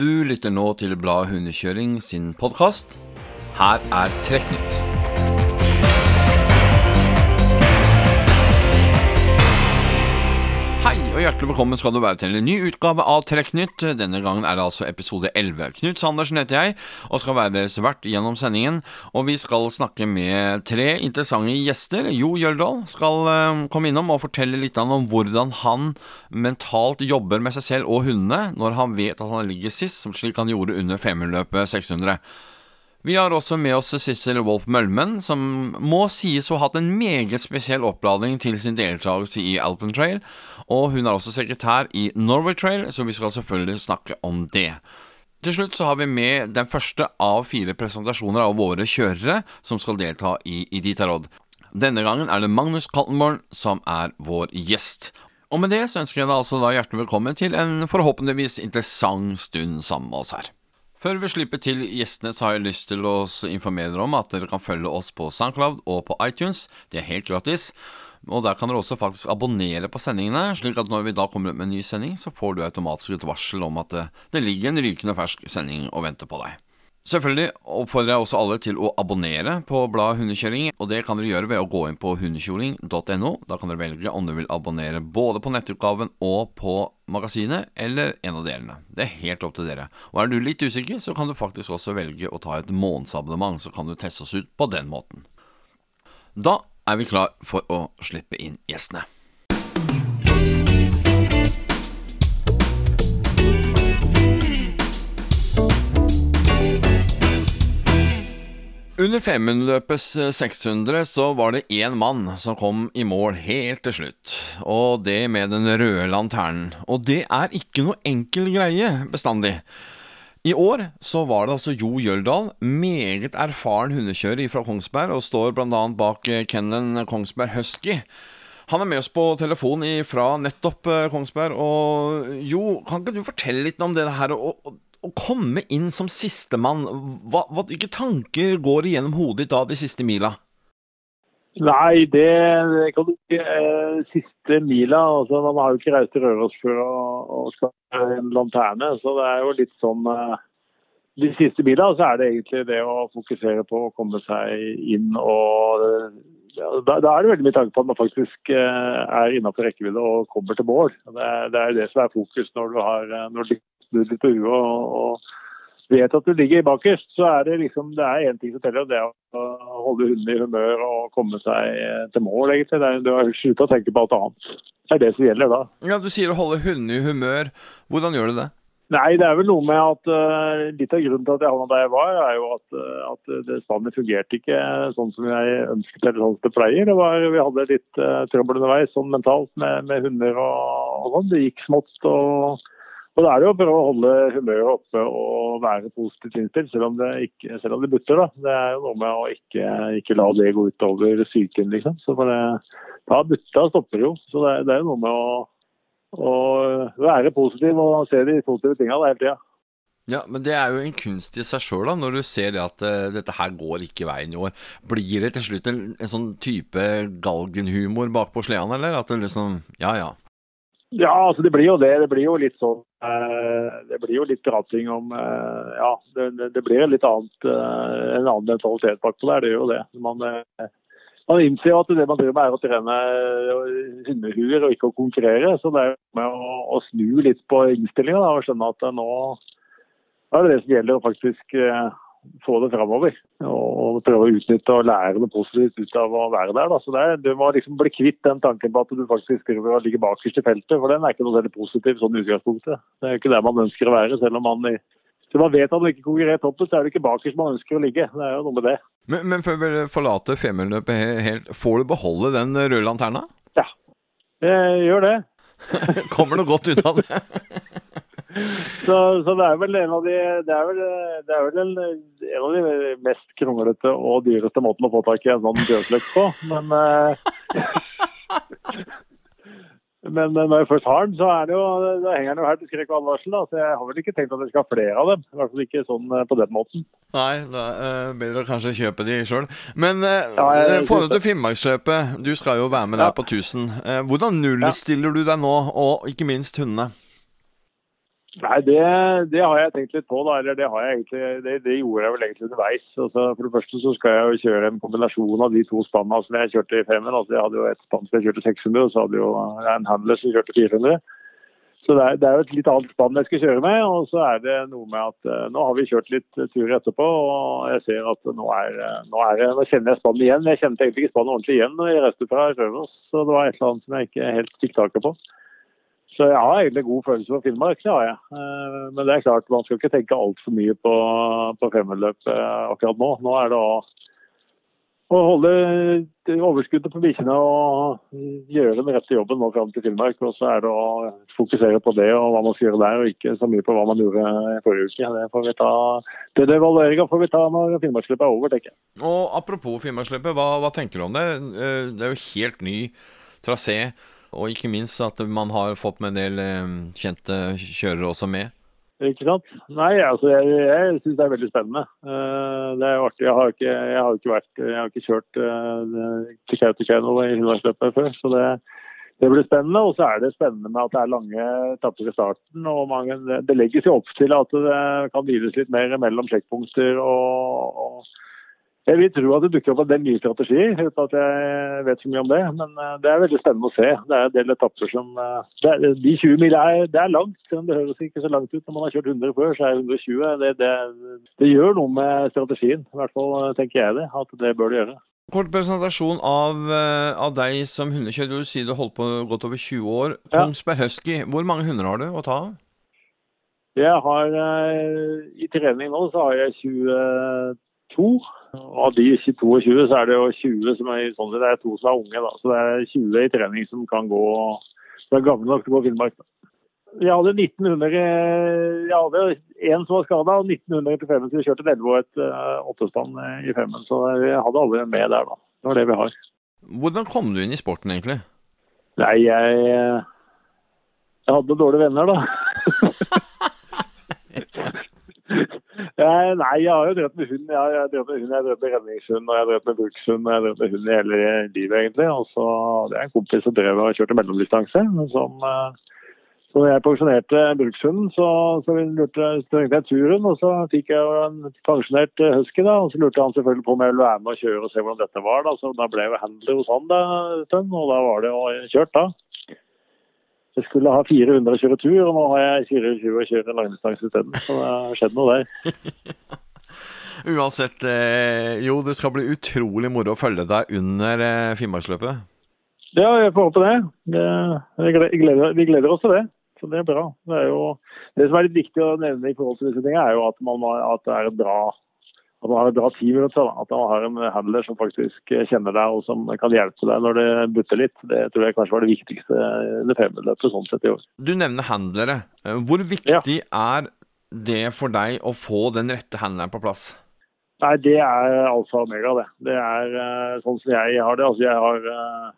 Du lytter nå til Bladet Hundekjøring sin podkast. Her er Trekknytt. Hei og hjertelig velkommen skal du være til en ny utgave av Trekknytt. Denne gangen er det altså episode 11. Knut Sandersen heter jeg og skal være deres vert gjennom sendingen. Og vi skal snakke med tre interessante gjester. Jo Jøldal skal uh, komme innom og fortelle litt om hvordan han mentalt jobber med seg selv og hundene når han vet at han ligger sist, slik han gjorde under femmerløpet 600. Vi har også med oss Sissel Wolf Mølmen, som må sies å ha hatt en meget spesiell oppladning til sin deltakelse i Alpen Trail, og hun er også sekretær i Norway Trail, så vi skal selvfølgelig snakke om det. Til slutt så har vi med den første av fire presentasjoner av våre kjørere som skal delta i Iditarod. Denne gangen er det Magnus Kaltenborn som er vår gjest. Og med det så ønsker jeg deg altså da hjertelig velkommen til en forhåpentligvis interessant stund sammen med oss her. Før vi slipper til gjestene, så har jeg lyst til å informere dere om at dere kan følge oss på SoundCloud og på iTunes. Det er helt gratis. Og der kan dere også faktisk abonnere på sendingene, slik at når vi da kommer ut med en ny sending, så får du automatisk et varsel om at det, det ligger en rykende fersk sending og venter på deg. Selvfølgelig oppfordrer jeg også alle til å abonnere på bladet Hundekjøring, og det kan dere gjøre ved å gå inn på hundekjoring.no. Da kan dere velge om dere vil abonnere både på nettutgaven og på magasinet, eller en av delene. Det er helt opp til dere. Og er du litt usikker, så kan du faktisk også velge å ta et månedsabonnement, så kan du teste oss ut på den måten. Da er vi klar for å slippe inn gjestene. Under Femundløpets 600 så var det én mann som kom i mål helt til slutt, og det med den røde lanternen. Og det er ikke noe enkel greie bestandig. I år så var det altså Jo Jøldal, meget erfaren hundekjører fra Kongsberg, og står bl.a. bak kennelen Kongsberg Husky. Han er med oss på telefon fra nettopp Kongsberg, og Jo, kan ikke du fortelle litt om det her? og å komme inn som sistemann, hva, hvilke tanker går igjennom hodet ditt da de siste mila? Nei, det, kan du ikke. Eh, siste mila altså Man har jo ikke reist til Røros før og, og skal en lanterne, så det er jo litt sånn eh, De siste mila så er det egentlig det å fokusere på å komme seg inn og ja, da, da, er det veldig mye tanke på at man faktisk eh, er innenfor rekkevidde og kommer til mål. Det, det er det som er fokus når du har når du snudd litt på huet og, og vet at du ligger bakerst, så er det liksom det er én ting som teller, og det er å holde hunden i humør og komme seg til mål, egentlig. Det er, du har slutta å tenke på alt annet. Det er det som gjelder da. Ja, Du sier å holde hunden i humør. Hvordan gjør du det? Nei, det er vel noe med at uh, Litt av grunnen til at jeg havna der jeg var, er jo at, uh, at det standet fungerte ikke sånn som jeg ønsket eller sånn som det pleier. Det var, vi hadde litt uh, trøbbel underveis sånn mentalt med, med hunder og, og sånn. Det gikk smått. og og Da er det jo å prøve å holde humøret oppe og være positivt innstilt, selv om det, ikke, selv om det butter. da. Det er jo noe med å ikke, ikke la det gå utover psyken, liksom. For Da butta stopper jo. Så det, det er jo noe med å, å, være positiv og se de positive tinga hele tida. Ja, men det er jo en kunst i seg sjøl, når du ser det at uh, dette her går ikke veien i år. Blir det til slutt en, en sånn type galgenhumor bakpå sleden, eller? At det liksom Ja ja, ja, altså det blir jo det. Det blir jo litt sånn eh, Det blir jo litt prating om eh, Ja, det, det blir litt annet, eh, en annen mentalitet bak på det. Gjør jo det. Man, man innser jo at det man driver med er å trene hundehuer og ikke å konkurrere. Så det er med å, å snu litt på innstillinga og skjønne at nå er det det som gjelder å faktisk få det framover. Og prøve å utnytte og lære noe positivt ut av å være der. Da. Så det Du må liksom bli kvitt den tanken på at du faktisk ligger bakerst i feltet, for den er ikke noe særlig positiv sånn utgangspunktet. Det er jo ikke der man ønsker å være, selv om man hvis man vet at man ikke konkurrerer toppen, så er det ikke bakerst man ønsker å ligge. Det er jo noe med det. Men, men før vi forlater femmerløpet helt, får du beholde den røde lanterna? Ja, jeg gjør det. Kommer noe godt ut av det? Så, så, det er vel en av de det er vel, det er vel en, en, av de mest kronglete og dyreste måtene å få tak i en sånn bjørnsløk på. Men, eh, men når jeg først har den, så det jo, henger den jo her til skrekk og advarsel. Da. Så jeg har vel ikke tenkt at jeg skal ha flere av dem. I hvert fall ikke sånn eh, på den måten. Nei, det er uh, bedre å kanskje kjøpe de sjøl. Men ja, forhold til Finnmarksløpet, du skal jo være med der på 1000. Uh, hvordan nullstiller du deg nå, og ikke minst hundene? Nei, det, det, har jeg tenkt litt på. da, eller Det, har jeg egentlig, det, det gjorde jeg vel egentlig underveis. Altså, for det første så skal jeg jo kjøre en kombinasjon av de to spannene som jeg kjørte i femmen. Altså, jeg hadde jo et spann som jeg kjørte 600, og så hadde jo en handler som kjørte 400. Så det er, det er, jo et litt annet spann jeg skal kjøre med. Og så er det noe med at uh, nå har vi kjørt litt turer etterpå, og jeg ser at nå, er, nå, er, nå kjenner jeg spannet igjen. Jeg kjente egentlig ikke spannet ordentlig igjen når jeg fra Røros, så det var et eller annet som jeg ikke helt fikk taket på. Så jeg har egentlig god følelse for Finnmark, det har jeg. Uh, men det er klart, man skal ikke tenke altfor mye på, på femmerløp uh, akkurat nå. Nå er det å å holde overskuddet på bikkjene og gjøre den rette jobben nå fram til Finnmark. Og så er det å fokusere på det og hva man skal gjøre der, og ikke så mye på hva man gjorde i forrige uke. Det får vi ta, den evalueringa får vi ta når Finnmarksløpet er over, tenker jeg. Og Apropos Finnmarksløpet, hva, hva tenker du om det? Eh, det er jo helt ny trasé. Og ikke minst at man har fått med en del eh, kjente kjørere også med. Ikke sant? Nei, altså jeg, jeg syns det er veldig spennende. Uh, det er jo artig. Jeg har ikke, jeg har ikke, vært, jeg har ikke kjørt uh, til Kautokeino i Finnmarksløpet før. Så det, det, blir spennende. Og så er det spennende med at det er lange etapper i starten. og mange, det, det legges jo opp til at det kan hviles litt mer mellom sjekkpunkter. og, og jeg vil tro at det dukker opp en del nye strategier, uten at jeg vet så mye om det. Men eh, det er veldig spennende å se. Det er en del etapper som eh, er, De 20 mil er, det er langt, selv om det høres ikke så langt ut. Når man har kjørt 100 før, så er 120. Det, det, det gjør noe med strategien. I hvert fall eh, tenker jeg det. At det bør det gjøre. Kort presentasjon av, av deg som hundekjører. Du sier du har holdt på godt over 20 år. Kongsberg Husky, hvor mange hunder har du å ta av? Jeg har I trening nå så har jeg 22. Av de 22 så er det jo 20 som er sånn det er to som er unge. da, Så det er 20 i trening som kan gå som er gamle nok til å gå Finnmark. Jeg hadde 1900 Jeg hadde én som var skada, og 1900 til femmen. Så vi kjørte et 11 og et uh, åttespann i femmen. Så jeg hadde alle med der, da. Det var det vi har. Hvordan kom du inn i sporten, egentlig? Nei, jeg Jeg hadde dårlige venner, da. Eh, nei, jeg har jo drevet med hund. Jeg har drevet med hund, jeg har drevet med redningshund og jeg drevet med brukshund. Jeg drevet med hund i hele livet, egentlig. Og så hadde jeg en kompis som drev og kjørte mellomdistanse. Som, eh, så jeg pensjonerte brukshunden, så, så, lurte, så jeg turen. Og så fikk jeg en pensjonert eh, husky, da. Og så lurte han selvfølgelig på om jeg ville være med og kjøre og se hvordan dette var. Da, så da ble jeg handler hos han da, og da var det jo kjørt, da. Jeg skulle ha 400 å kjøre tur, og nå har jeg 24 å kjøre langdistanse isteden. Så det har skjedd noe der. Uansett, eh, jo, det skal bli utrolig moro å følge deg under eh, Finnmarksløpet. Ja, jeg får håpe det. det vi, gleder, vi, gleder, oss til det. Så det er bra. Det, er jo, det som er litt viktig å nevne i forhold til disse tingene, er jo at, man, at det er et bra at man har et bra team rundt seg. At man har en handler som faktisk kjenner deg og som kan hjelpe deg når det butter litt. Det tror jeg kanskje var det viktigste under femmeløpet sånn sett i år. Du nevner handlere. Hvor viktig ja. er det for deg å få den rette handleren på plass? Nei, Det er alfa og omega, det. Det er uh, sånn som jeg har det. Altså, jeg har uh,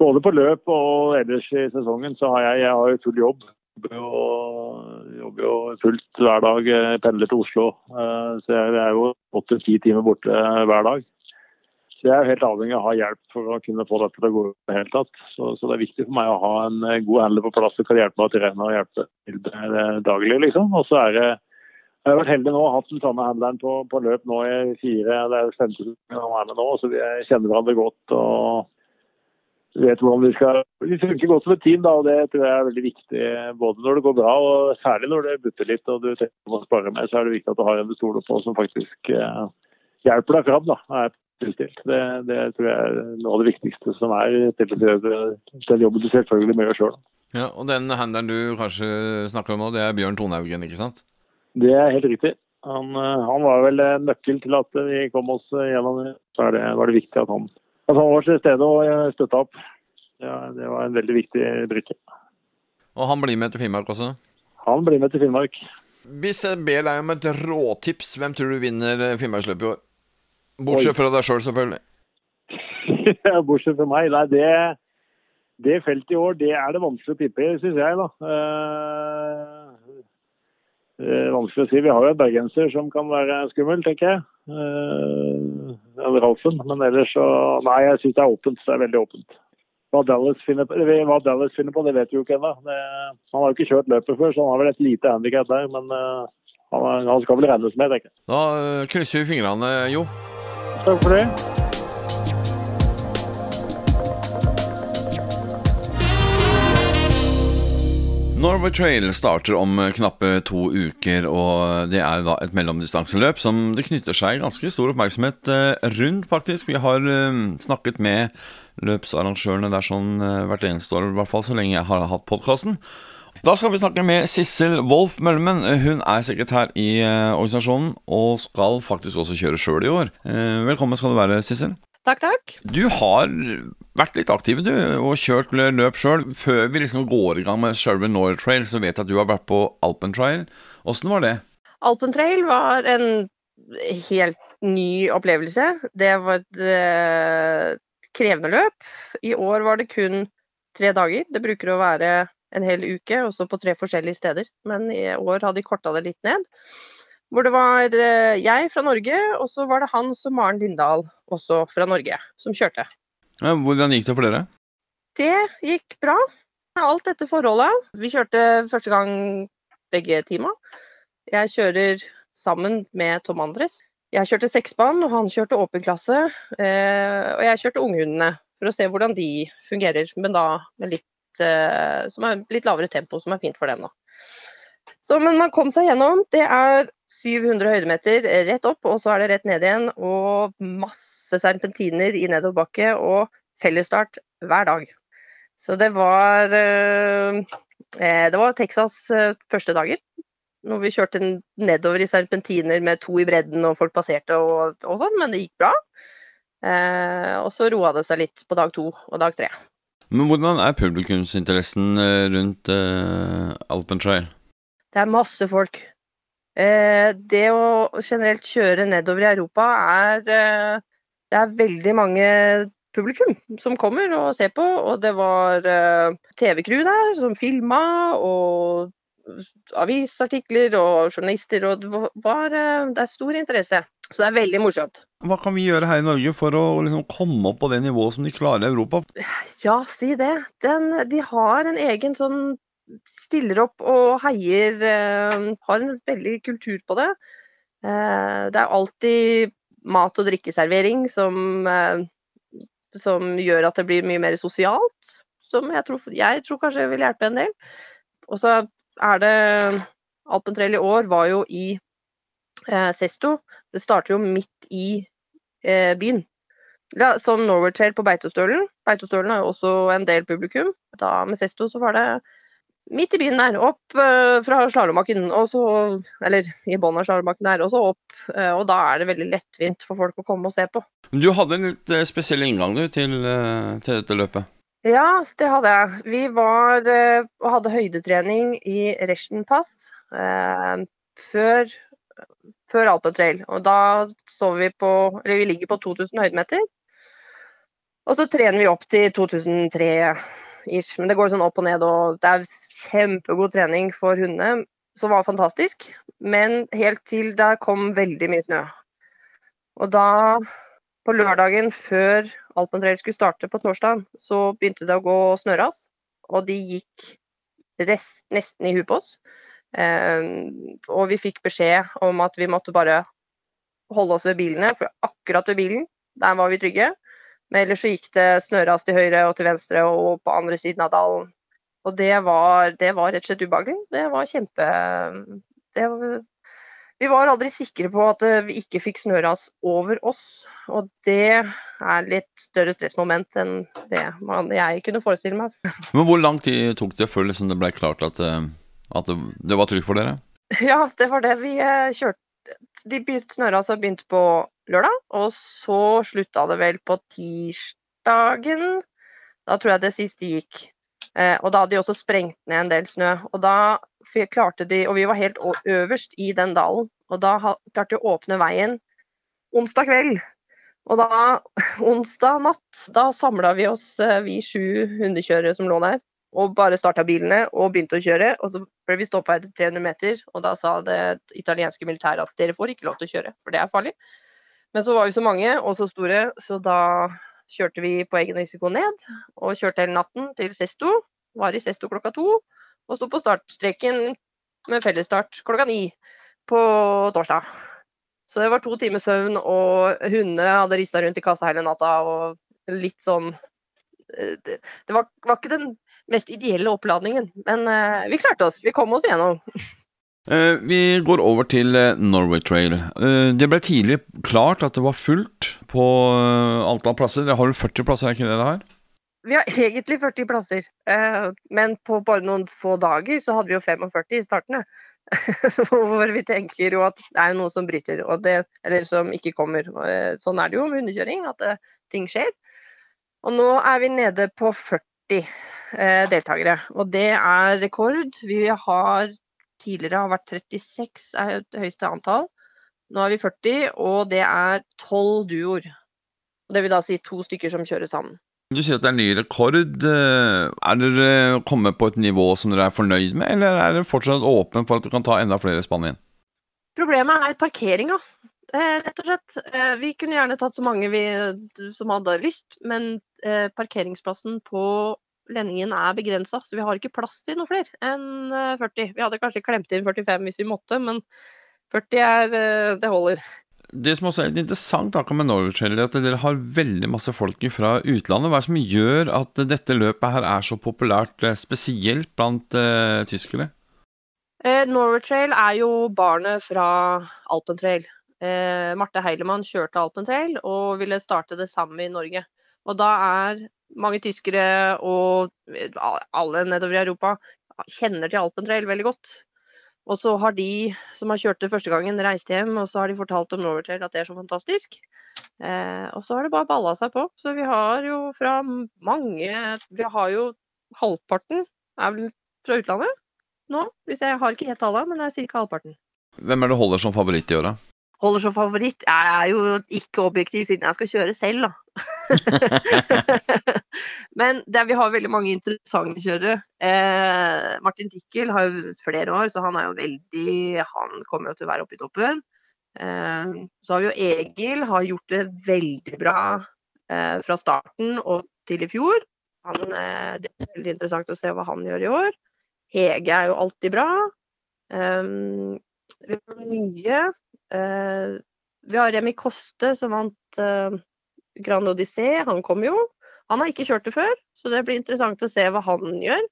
Både på løp og ellers i sesongen så har jeg, jeg har full jobb jobber jo, jobber jo fullt hver dag. Pendler til Oslo. Eh, så jeg er jo åtte-ti timer borte hver dag. Så jeg er helt avhengig av å ha hjelp for å kunne få dette til å gå i det hele tatt. Så, så, det er viktig for meg å ha en god handler på plass som kan hjelpe meg å trene og hjelpe til daglig, liksom. Og så er det jeg har vært heldig nå, hatt den samme handleren på, på løp nå i fire Det er femte nå, så vi kjenner hverandre godt. og vet hvordan vi skal Vi funker godt som et team, da, og det tror jeg er veldig viktig. Både når det går bra, og særlig når det butter litt og du tenker å spare med, så er det viktig at du har en du stoler på som faktisk eh, hjelper deg fram. da, er tilstilt. Det, det, tror jeg er noe av det viktigste som er til den jobben du selvfølgelig må gjøre sjøl. Ja, og den handelen du kanskje snakker om nå, det er Bjørn Tonehaugen, ikke sant? Det er helt riktig. Han, eh, han var vel nøkkel til at vi kom oss gjennom. Så det, var det viktig at han at han var til stede og støtta opp. Ja, det var en veldig viktig brikke. Og han blir med til Finnmark også? Han blir med til Finnmark. Hvis jeg ber deg om et råtips, hvem tror du vinner Finnmarksløpet i år? Bortsett fra deg sjøl, selv, selvfølgelig. Bortsett fra meg. Nei, det, det feltet i år, det er det vanskelig å tippe i, syns jeg. da. Eh, vanskelig å si. Vi har jo en bergenser som kan være skummel, tenker jeg. Eh, Ralfen. Men ellers så Nei, jeg syns det er åpent. Det er veldig åpent. hva Dallas, finner, hva Dallas finner på, det vet vi jo ikke ennå. Han har jo ikke kjørt løpet før, så han har vel et lite handikap der. Men uh, han, han, skal vel regnes med, tenker jeg. Da krysser vi fingrene, Jo. Takk for det. Norway Trail starter om knappe to uker, og det er da et mellomdistanseløp som det knytter seg ganske stor oppmerksomhet rundt, faktisk. Vi har snakket med løpsarrangørene der sånn eh, hvert eneste år, i hvert fall så lenge jeg har hatt podkasten. Da skal vi snakke med Sissel Wolf Møllemen. Hun er sekretær i eh, organisasjonen og skal faktisk også kjøre sjøl i år. Eh, velkommen skal du være, Sissel. Takk, takk. Du har vært litt aktiv du, og kjørt løp sjøl. Før vi liksom går i gang med Sherwin North Trail, så vet jeg at du har vært på Alpen Trail. Åssen var det? Alpen Trail var en helt ny opplevelse. Det var et krevende løp. I år var det kun tre dager. Det bruker å være en hel uke, også på tre forskjellige steder. Men i år har de korta det litt ned. Hvor det var eh, jeg fra Norge, og så var det Hans og Maren Lindahl, også fra Norge, som kjørte. Ja, hvordan gikk det for dere? Det gikk bra. Alt etter forholdet. Vi kjørte første gang begge teama. Jeg kjører sammen med Tom Andres. Jeg kjørte seksbanen, og han kjørte åpen klasse. Eh, og jeg kjørte unghundene for å se hvordan de fungerer, men da med litt, eh, som er litt lavere tempo, som er fint for dem. da. Så, men man kom seg gjennom. Det er 700 høydemeter rett opp, og så er det rett ned igjen. Og masse serpentiner i nedoverbakke og fellesstart hver dag. Så det var, eh, det var Texas første dager når vi kjørte nedover i serpentiner med to i bredden og folk passerte og, og sånn, men det gikk bra. Eh, og så roa det seg litt på dag to og dag tre. Men hvordan er publikumsinteressen eh, rundt eh, Alpentrail? Det er masse folk. Eh, det å generelt kjøre nedover i Europa er eh, Det er veldig mange publikum som kommer og ser på, og det var eh, TV-crew der som filma, og avisartikler og journalister, og det, var, det er stor interesse. Så det er veldig morsomt. Hva kan vi gjøre her i Norge for å liksom komme opp på det nivået som de klarer i Europa? Ja, si det. Den, de har en egen sånn Stiller opp og heier. Eh, har en veldig kultur på det. Eh, det er alltid mat- og drikkeservering som, eh, som gjør at det blir mye mer sosialt. Som jeg tror, jeg tror kanskje vil hjelpe en del. Og så er det Alpentrell i år var jo i eh, Sesto. Det starter jo midt i eh, byen. Ja, som Norway Trail på Beitostølen. Beitostølen har jo også en del publikum. Da med Sesto så var det midt i byen der, opp uh, fra slalåmbakken, Eller i bunnen av slalåmbakken der, og så opp. Uh, og da er det veldig lettvint for folk å komme og se på. Du hadde en litt uh, spesiell inngang du, til, til dette løpet? Ja, det hadde jeg. Vi var og hadde høydetrening i Reschenpass uh, før, før Alpetrail. Og da så vi på Eller vi ligger på 2000 høydemeter. Og så trener vi opp til 2003 ish. Men det går sånn opp og ned, og det er kjempegod trening for hundene. Som var fantastisk. Men helt til det kom veldig mye snø. Og da på lørdagen før Alpentrail skulle starte på torsdag, så begynte det å gå snøras. Og de gikk rest, nesten i huet på oss. Eh, og vi fikk beskjed om at vi måtte bare holde oss ved bilene, for akkurat ved bilen, der var vi trygge. Men ellers så gikk det snøras til høyre og til venstre og på andre siden av dalen. Og det var, det var rett og slett ubehagelig. Det var kjempe det var, vi var aldri sikre på at eh, vi ikke fikk snøras over oss. Og det er litt større stressmoment enn det jeg kunne forestille meg. Men Hvor lang tid tok det før liksom det ble klart at, eh, at det var trygt for dere? Ja, det var det. Vi eh, kjørte De snørasa begynte på lørdag, og så slutta det vel på tirsdagen. Da tror jeg det siste gikk. Eh, og da hadde de også sprengt ned en del snø. Og da klarte de, og vi var helt øverst i den dalen, og da klarte de å åpne veien onsdag kveld. Og da, onsdag natt, da samla vi oss, eh, vi sju hundekjørere som lå der, og bare starta bilene og begynte å kjøre. Og så ble vi stoppa etter 300 meter, og da sa det italienske militæret at dere får ikke lov til å kjøre, for det er farlig. Men så var vi så mange og så store, så da kjørte vi på egen risiko ned og kjørte hele natten til Sesto. Var i Sesto klokka to og sto på startstreken med fellesstart klokka ni på torsdag. Så det var to timer søvn, og hundene hadde rista rundt i kassa hele natta. og litt sånn Det, det var, var, ikke den mest ideelle oppladningen, men uh, vi klarte oss. Vi kom oss igjennom. Uh, vi går over til Norway Trail. Det ble tidlig klart at det var fullt på antall plasser. Dere har du 40 plasser, er ikke det det har? Vi har egentlig 40 plasser, men på bare noen få dager så hadde vi jo 45 i starten. Hvor vi tenker jo at det er noe som bryter, det, eller som ikke kommer. Sånn er det jo med hundekjøring, at ting skjer. Og nå er vi nede på 40 eh, deltakere, og det er rekord. Vi har tidligere har vært 36 er det høyeste antall. Nå er vi 40, og det er 12 duoer. Det vil da si to stykker som kjører sammen. Du sier at det er ny rekord. Eh, er dere kommet på et nivå som dere er fornøyd med, eller er dere fortsatt åpne for at du kan ta enda flere spann igjen? Problemet er parkeringa, rett og slett. Eh, vi kunne gjerne tatt så mange vi, som hadde lyst, men parkeringsplassen på Lenningen er begrensa, så vi har ikke plass til noe flere enn 40. Vi hadde kanskje klemt inn 45 hvis vi måtte, men 40 er, det holder. Det som også er litt interessant akkurat med Norwich, er at dere har veldig masse folk fra utlandet. Hva er det som gjør at dette løpet her er så populært, eh, spesielt blant uh, tyskere? Eh, Norway Trail er jo barnet fra Alpentrail. Eh, Marte Heilemann kjørte Alpentrail og ville starte det samme i Norge. Og da er mange tyskere og eh, alle nedover i Europa kjenner til Alpentrail veldig godt. Og så har de som har kjørt det første gangen, reist hjem, og så har de fortalt om Norwegian at det er så fantastisk. Eh, og så har det bare balla seg på. Så vi har jo fra mange Vi har jo halvparten er vel fra utlandet nå. Hvis jeg har ikke helt tallene, men det er ca. halvparten. Hvem er det holder som favoritt i åra? Holder som favoritt? Jeg er jo ikke objektiv siden jeg skal kjøre selv, da. Men det, vi har veldig mange interessante kjørere. Eh, Martin Dickel har jo flere år, så han er jo veldig Han kommer jo til å være oppe i toppen. Eh, så har vi jo Egil, har gjort det veldig bra eh, fra starten og til i fjor. Han, eh, det er veldig interessant å se hva han gjør i år. Hege er jo alltid bra. Um, vi har mye. Uh, vi har Remi Koste som vant uh, Grand Odyssée, han kom jo. Han har ikke kjørt det før, så det blir interessant å se hva han gjør.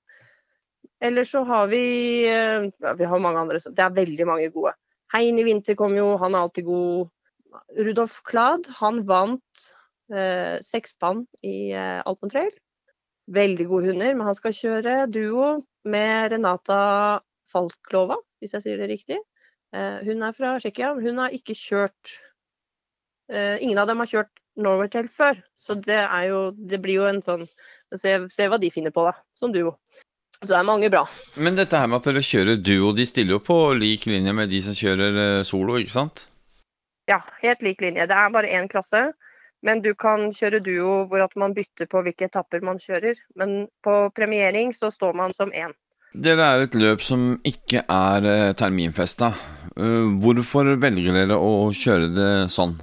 Eller så har vi eh, ja, Vi har mange andre. Det er veldig mange gode. Hein i vinter kom jo, han er alltid god. Rudolf Klad, han vant eh, sekspann i eh, Alpentrail. Veldig gode hunder, men han skal kjøre duo med Renata Falklova, hvis jeg sier det riktig. Eh, hun er fra Tsjekkia. Hun har ikke kjørt eh, Ingen av dem har kjørt Norwaytel før. Så det jo Det blir jo en sånn Se, se hva de finner på, da. Som duo. Så det er mange bra. Men dette her med at dere kjører duo, de stiller jo på lik linje med de som kjører eh, solo, ikke sant? Ja, helt lik linje. Det er bare én klasse. Men du kan kjøre duo hvor at man bytter på hvilke etapper man kjører. Men på premiering så står man som én. Dere er et løp som ikke er terminfesta. Eh, hvorfor velger dere å kjøre det sånn?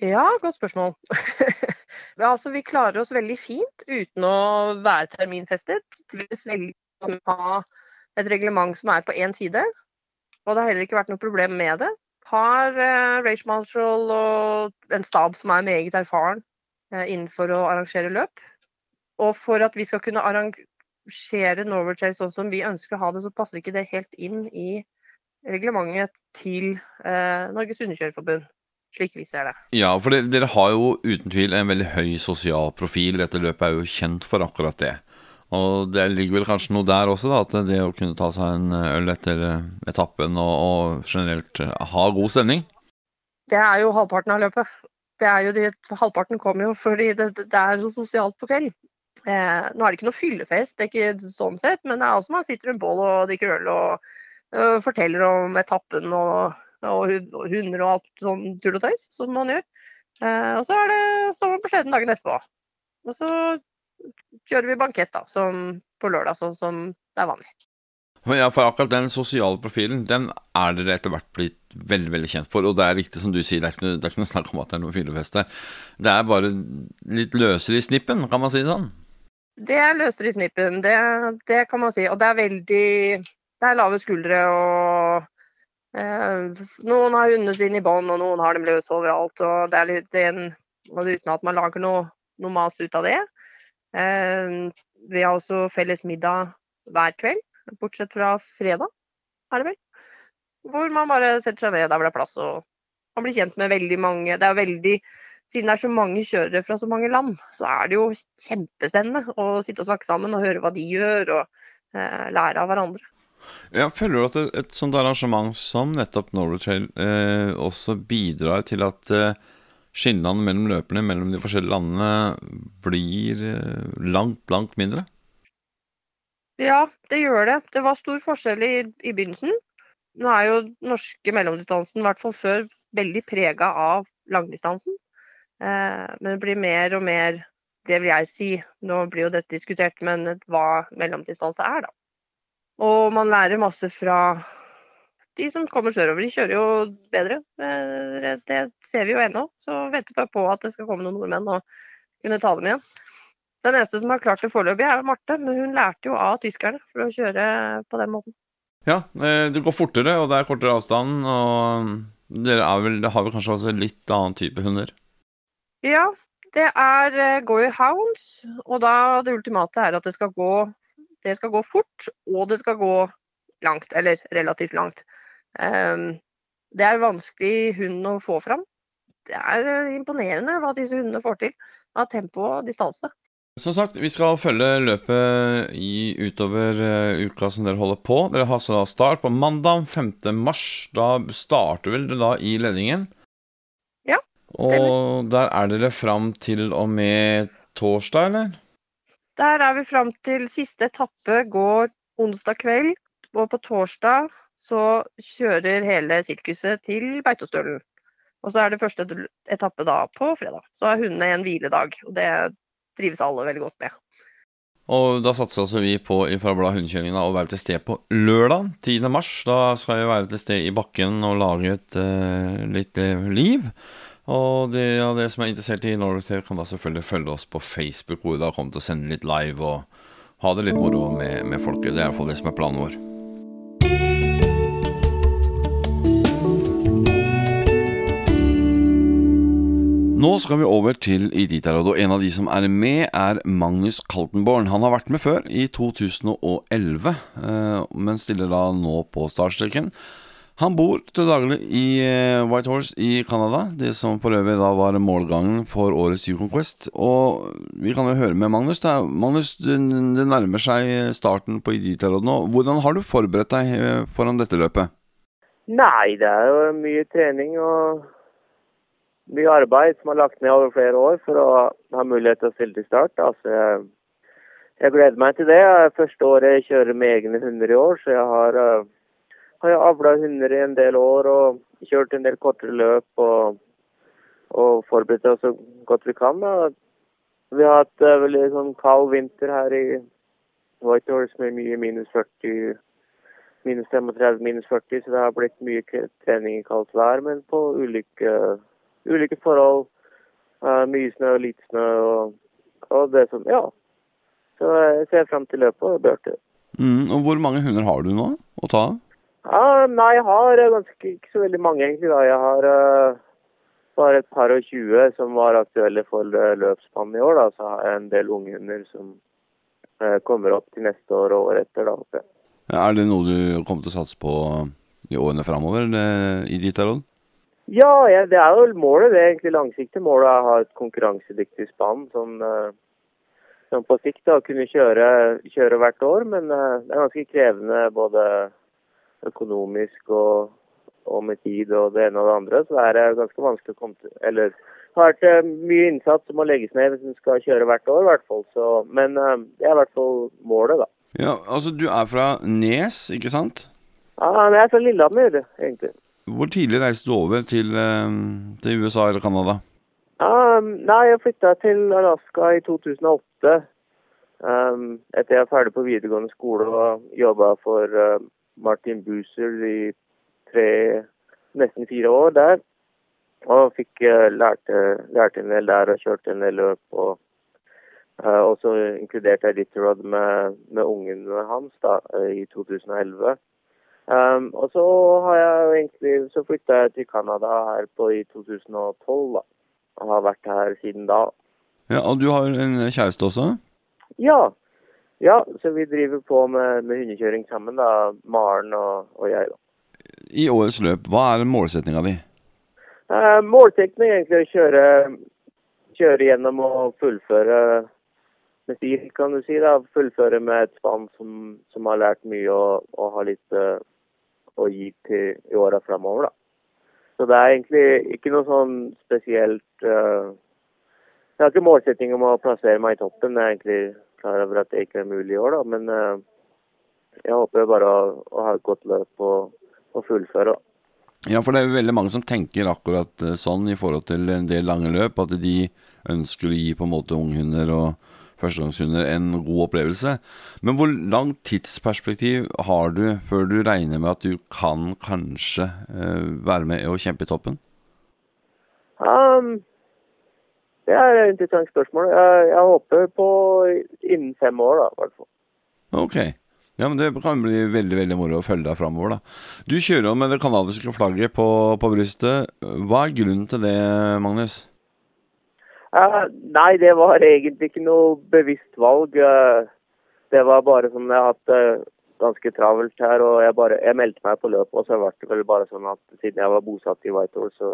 Ja, godt spørsmål. altså, vi klarer oss veldig fint uten å være terminfestet. Vi velger å ha et reglement som er på én side, og det har heller ikke vært noe problem med det. Har uh, Rage Marshall og en stab som er meget erfaren uh, innenfor å arrangere løp. Og for at vi skal kunne arrangere Norway Chase sånn som vi ønsker å ha det, så passer ikke det helt inn i reglementet til uh, Norges Hundekjørerforbund slik vi ser det. Ja, for det, dere har jo uten tvil en veldig høy sosial profil. Dette løpet er jo kjent for akkurat det. Og det ligger vel kanskje noe der også, da, at det å kunne ta seg en øl etter eh, etappen og, og generelt eh, ha god stemning? Det er jo halvparten av løpet. Det er jo det, halvparten kommer jo fordi det, det er så sosialt på kveld. Eh, nå er det ikke noe fyllefest, det er ikke sånn sett, men det er også man sitter rundt bål og drikker øl og forteller om etappen og og hunder og alt sånn tull og tøys som man gjør. Eh, og så er det, står man på sleden dagen etterpå. Og så kjører vi bankett da, som på lørdag, sånn som det er vanlig. Ja, for akkurat den sosiale profilen, den er dere etter hvert blitt veldig veldig kjent for. Og det er riktig som du sier, det er ikke noe, det er ikke noe snakk om at det er noe fyllefest der. Det er bare litt løsere i snippen, kan man si det sånn? Det er løsere i snippen, det, det kan man si. Og det er veldig Det er lave skuldre og eh, Noen har hundene sine i bånd, og noen har dem løs overalt. Og det er litt en, uten at man lager noe, noe mas ut av det. Eh, vi har også felles middag hver kveld, bortsett fra fredag, er det vel. Hvor man bare setter seg ned der hvor det er plass og man blir kjent med veldig mange. Det er veldig siden det er så mange kjørere fra så mange land, så er det jo kjempespennende å sitte og snakke sammen og høre hva de gjør, og eh, lære av hverandre. Ja, Føler du at et, et sånt arrangement som nettopp Norway Trail eh, også bidrar til at eh, skillene mellom løperne mellom de forskjellige landene blir eh, langt, langt mindre? Ja, det gjør det. Det var stor forskjell i, i begynnelsen. Nå er jo norske mellomdistansen, i hvert fall før, veldig prega av langdistansen. Eh, men det blir mer og mer, det vil jeg si, nå blir jo dette diskutert, men hva mellomdistanse er, da. Og man lærer masse fra de som kommer sørover. De kjører jo bedre. Eh, det ser vi jo ennå. Så venter vi på at det skal komme noen nordmenn og kunne ta dem igjen. Den eneste som har klart det foreløpig, er Marte, men hun lærte jo av tyskerne for å kjøre på den måten. Ja, eh, det går fortere, og det er kortere avstand, og dere vel, har vel kanskje også litt annen type hunder? Ja, det er uh, Goy Hounds, og da det ultimate er at det skal, gå, det skal gå fort, og det skal gå langt, eller relativt langt. Um, det er vanskelig hund å få fram. Det er imponerende hva disse hundene får til av tempo og distanse. Som sagt, vi skal følge løpet i, utover uh, uka som dere holder på. Dere har så start på mandag 5. mars. Da starter vel dere da i ledningen? Ja, stemmer. Og der er dere fram til og med torsdag, eller? Der er vi fram til siste etappe går onsdag kveld. Og på torsdag så kjører hele sirkuset til Beitostølen. Og så er det første etappe da på fredag. Så er hundene en hviledag. Og det trives alle veldig godt med. Og da satser altså vi på fra Blad hundekjøring å være til stede på lørdag 10. mars. Da skal vi være til stede i bakken og lage et uh, litt uh, liv. Og de av dere som er interessert i Nordic TV, kan da selvfølgelig følge oss på Facebook, hvor vi da kommer til å sende litt live og ha det litt moro med, med folket. Det er iallfall det som er planen vår. Nå skal vi over til Iditarod og en av de som er med, er Magnus Kaltenborn. Han har vært med før, i 2011, eh, men stiller da nå på startstreken. Han bor til daglig i eh, Whitehorse i Canada, det som for øvrig da var målgangen for årets U-Conquest. Og vi kan jo høre med Magnus. Da. Magnus, det nærmer seg starten på Eliterådet nå. Hvordan har du forberedt deg eh, foran dette løpet? Nei, det er jo mye trening og mye arbeid som er lagt ned over flere år for å ha mulighet til å stille til start. Altså, jeg, jeg, gleder meg til det. Første året jeg kjører med egne hunder i år, så jeg har, uh, har jeg avla hunder i en del år og kjørt en del kortere løp og, og forberedt oss så godt vi kan. Da. Vi har hatt uh, veldig sånn kald vinter her i Whitehorse med mye minus 40 minus 35, minus 40, så det har blitt mye trening i kaldt vær, men på ulike ulike forhold. Uh, mye snø og lite snø og, og, det som Ja. Så jeg ser frem til løpet og Bjørte. Mm, og hvor mange hunder har du nå å ta av? Ja, nei, jeg har ganske ikke så veldig mange, egentlig. da. Jeg har uh, bare et par og tjue som var aktuelle for løpsbanen i år. da, Så har jeg en del unghunder som uh, kommer opp til neste år og året etter. da. Er det noe du kommer til å satse på i årene framover i ditt råd? Ja, ja, det er jo målet. Det er egentlig langsiktig målet er å ha et konkurransedyktig spann som, uh, som på sikt da kunne kjøre, kjøre, hvert år. Men det er ganske krevende både økonomisk og, og, med tid og det ene og det andre. Så det er ganske vanskelig å komme til Eller det har vært uh, mye innsats som må legges ned hvis en skal kjøre hvert år, i hvert fall. Så, men det er i hvert fall målet, da. Ja, altså Du er fra Nes, ikke sant? Ja, jeg er fra Lillehammer, egentlig. Hvor tidlig reiste du over til, eh, til USA eller Canada? Um, nei, jeg flytta til Alaska i 2008. Um, etter jeg var ferdig på videregående skole og jobba for uh, Martin Buser i tre, nesten fire år der. Og fikk lærte, lært, lært en del der og kjørt en del løp. Og uh, også inkluderte jeg Litterod med, med ungene hans da, i 2011. Um, og så har jeg egentlig så flytta jeg til Canada her på i 2012, da. Og har vært her siden da. Ja, Og du har en kjæreste også? Ja. Ja, så vi driver på med, med hundekjøring sammen, da. Maren og, og, jeg, da. I årets løp, hva er målsettinga di? Eh, målsettingen er egentlig å kjøre, kjøre gjennom og fullføre med stil, kan du si. da, Fullføre med et spann som, som, har lært mye og, og har litt uh, å gi til i åra framover. da. Så det er egentlig ikke noe sånn spesielt uh, Jeg har ikke målsetting om å plassere meg i toppen. Det er egentlig klar over at det ikke er mulig i år, da. Men uh, jeg håper bare å, å, ha et godt løp og, og fullføre. da. Ja, for det er veldig mange som tenker akkurat eh, sånn i forhold til en del lange løp, at de ønsker å gi på en måte unghunder og førstegangshunder en god opplevelse. Men hvor langt tidsperspektiv har du før du regner med at du kan kanskje uh, være med og kjempe i toppen? Um, det er et interessant spørsmål. Jeg, jeg håper på innen fem år, da, i hvert fall. Ok. Ja, men Det kan bli veldig veldig moro å følge deg framover. Du kjører med det canadiske flagget på, på, brystet. Hva er grunnen til det, Magnus? Eh, nei, det var egentlig ikke noe bevisst valg. Det var bare sånn jeg har hatt det uh, ganske travelt her, og jeg, bare, jeg meldte meg på løpet. Og så ble det vel bare sånn at siden jeg var bosatt i Whitehall, så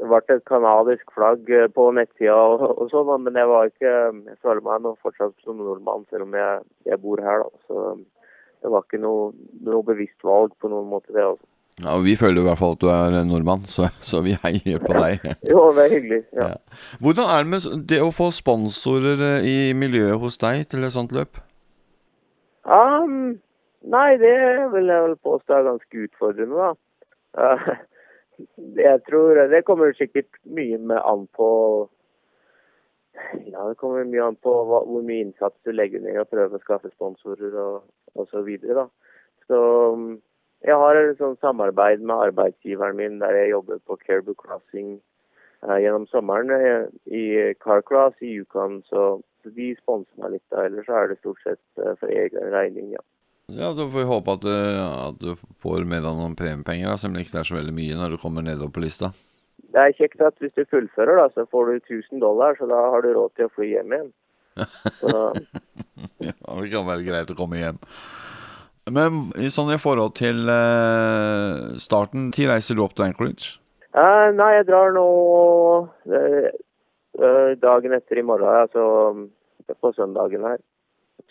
det ble et canadisk flagg eh, på nettsida og, og sånn, men jeg var ikke Jeg føler meg nå fortsatt som nordmann, selv om jeg, jeg bor her, da. Så det var ikke noe, noe bevisst valg på noen måte, det. altså. Ja, Vi føler i hvert fall at du er nordmann, så, så vi heier på deg. jo, det er hyggelig. ja. ja. Hvordan er det med det å få sponsorer eh, i miljøet hos deg til et sånt løp? Um, nei, det vil jeg vel påstå er ganske utfordrende, da. Uh, jeg tror Det kommer sikkert mye med an på ja, det kommer mye an på hva, hvor mye innsats du legger ned i å prøve å skaffe sponsorer og, osv. så. Så jeg har et sånn samarbeid med arbeidsgiveren min der jeg jobber på Caribou Crossing eh, gjennom sommeren jeg, i Carcross i Yukon. Så, så de sponser meg litt. da, Ellers er det stort sett eh, for egen regning, ja. Ja, Så får vi håpe at du, at du får med deg noen premiepenger, da, selv om det ikke er så veldig mye når du kommer nedover på lista. Det er kjekt at hvis du fullfører, da, så får du 1000 dollar, så da har du råd til å fly hjem igjen. ja, det kan være greit å komme hjem. Men sånn i forhold til eh, starten, når reiser du opp til Anchorage? Eh, nei, jeg drar nå eh, dagen etter i morgen, altså på søndagen her.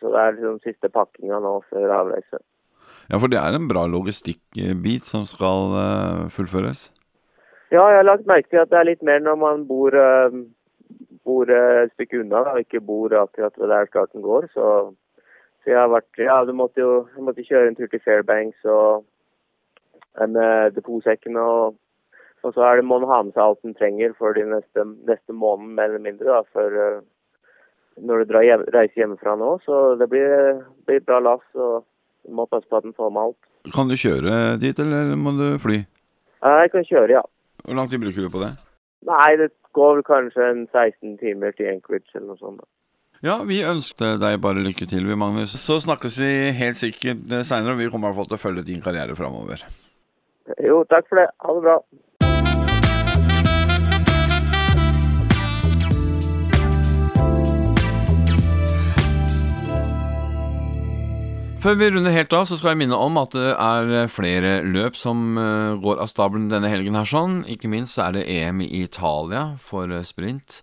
Så det er liksom siste pakkinga nå før avreise. Ja, for det er en bra logistikkbit som skal fullføres? Ja, jeg har lagt merke til at det er litt mer når man bor, uh, bor et stykke unna og ikke bor akkurat ved der starten går. Så, så, jeg har vært Ja, du måtte jo jeg måtte kjøre en tur til Fairbanks og uh, depotsekken. Og, og, så er det må man ha med seg alt man trenger for de neste, neste måneden, mer eller mindre, da, for når du hjem, reise hjemmefra nå. Så det blir, blir bra lass, og du må passe på at den får med alt. Kan du kjøre dit, eller må du fly? Jeg kan kjøre, ja. Hvor lang tid bruker du på det? Nei, det går vel kanskje en 16 timer til Anchorage eller noe sånt. Ja, vi ønsker deg bare lykke til, vi, Magnus. Så snakkes vi helt sikkert seinere, og vi kommer i hvert fall til å følge din karriere framover. Jo, takk for det. Ha det bra. Før vi runder helt av, så skal jeg minne om at det er flere løp som eh, går av stabelen denne helgen her sånn. Ikke minst er det EM i Italia for eh, sprint.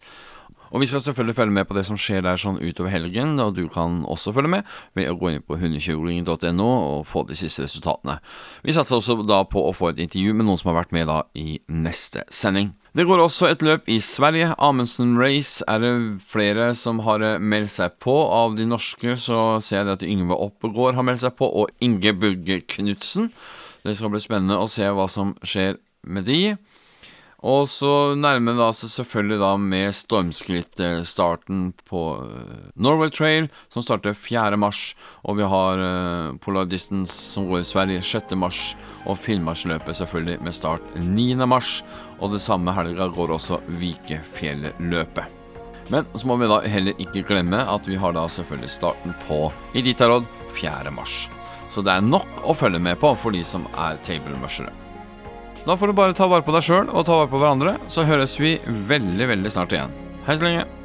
Og vi skal selvfølgelig følge med på det som skjer der sånn utover helgen, og du kan også følge med ved å gå inn på hundekjøringen.no og få de siste resultatene. Vi satser også da på å få et intervju med noen som har vært med da i neste sending. Det går også et løp i Sverige. Amundsen Race er det flere som har eh, meldt seg på. Av de norske så ser jeg at Yngve Oppegård har meldt seg på, og Inge Bugge Knutsen. Det skal bli spennende å se hva som skjer med de. Og så nærmer det seg selvfølgelig da med stormskritt eh, starten på eh, Norway Trail, som starter 4. mars. Og vi har uh, Polar Distance som går i Sverige 6. mars, og Finnmarksløpet selvfølgelig med start 9. mars. Og det samme helga går også Vikefjelløpet. Men så må vi da heller ikke glemme at vi har da selvfølgelig starten på Iditarod 4. mars. Så det er nok å følge med på for de som er table-mushere. Da får du bare ta vare på deg sjøl og ta vare på hverandre, så høres vi veldig, veldig snart igjen. Hei så lenge.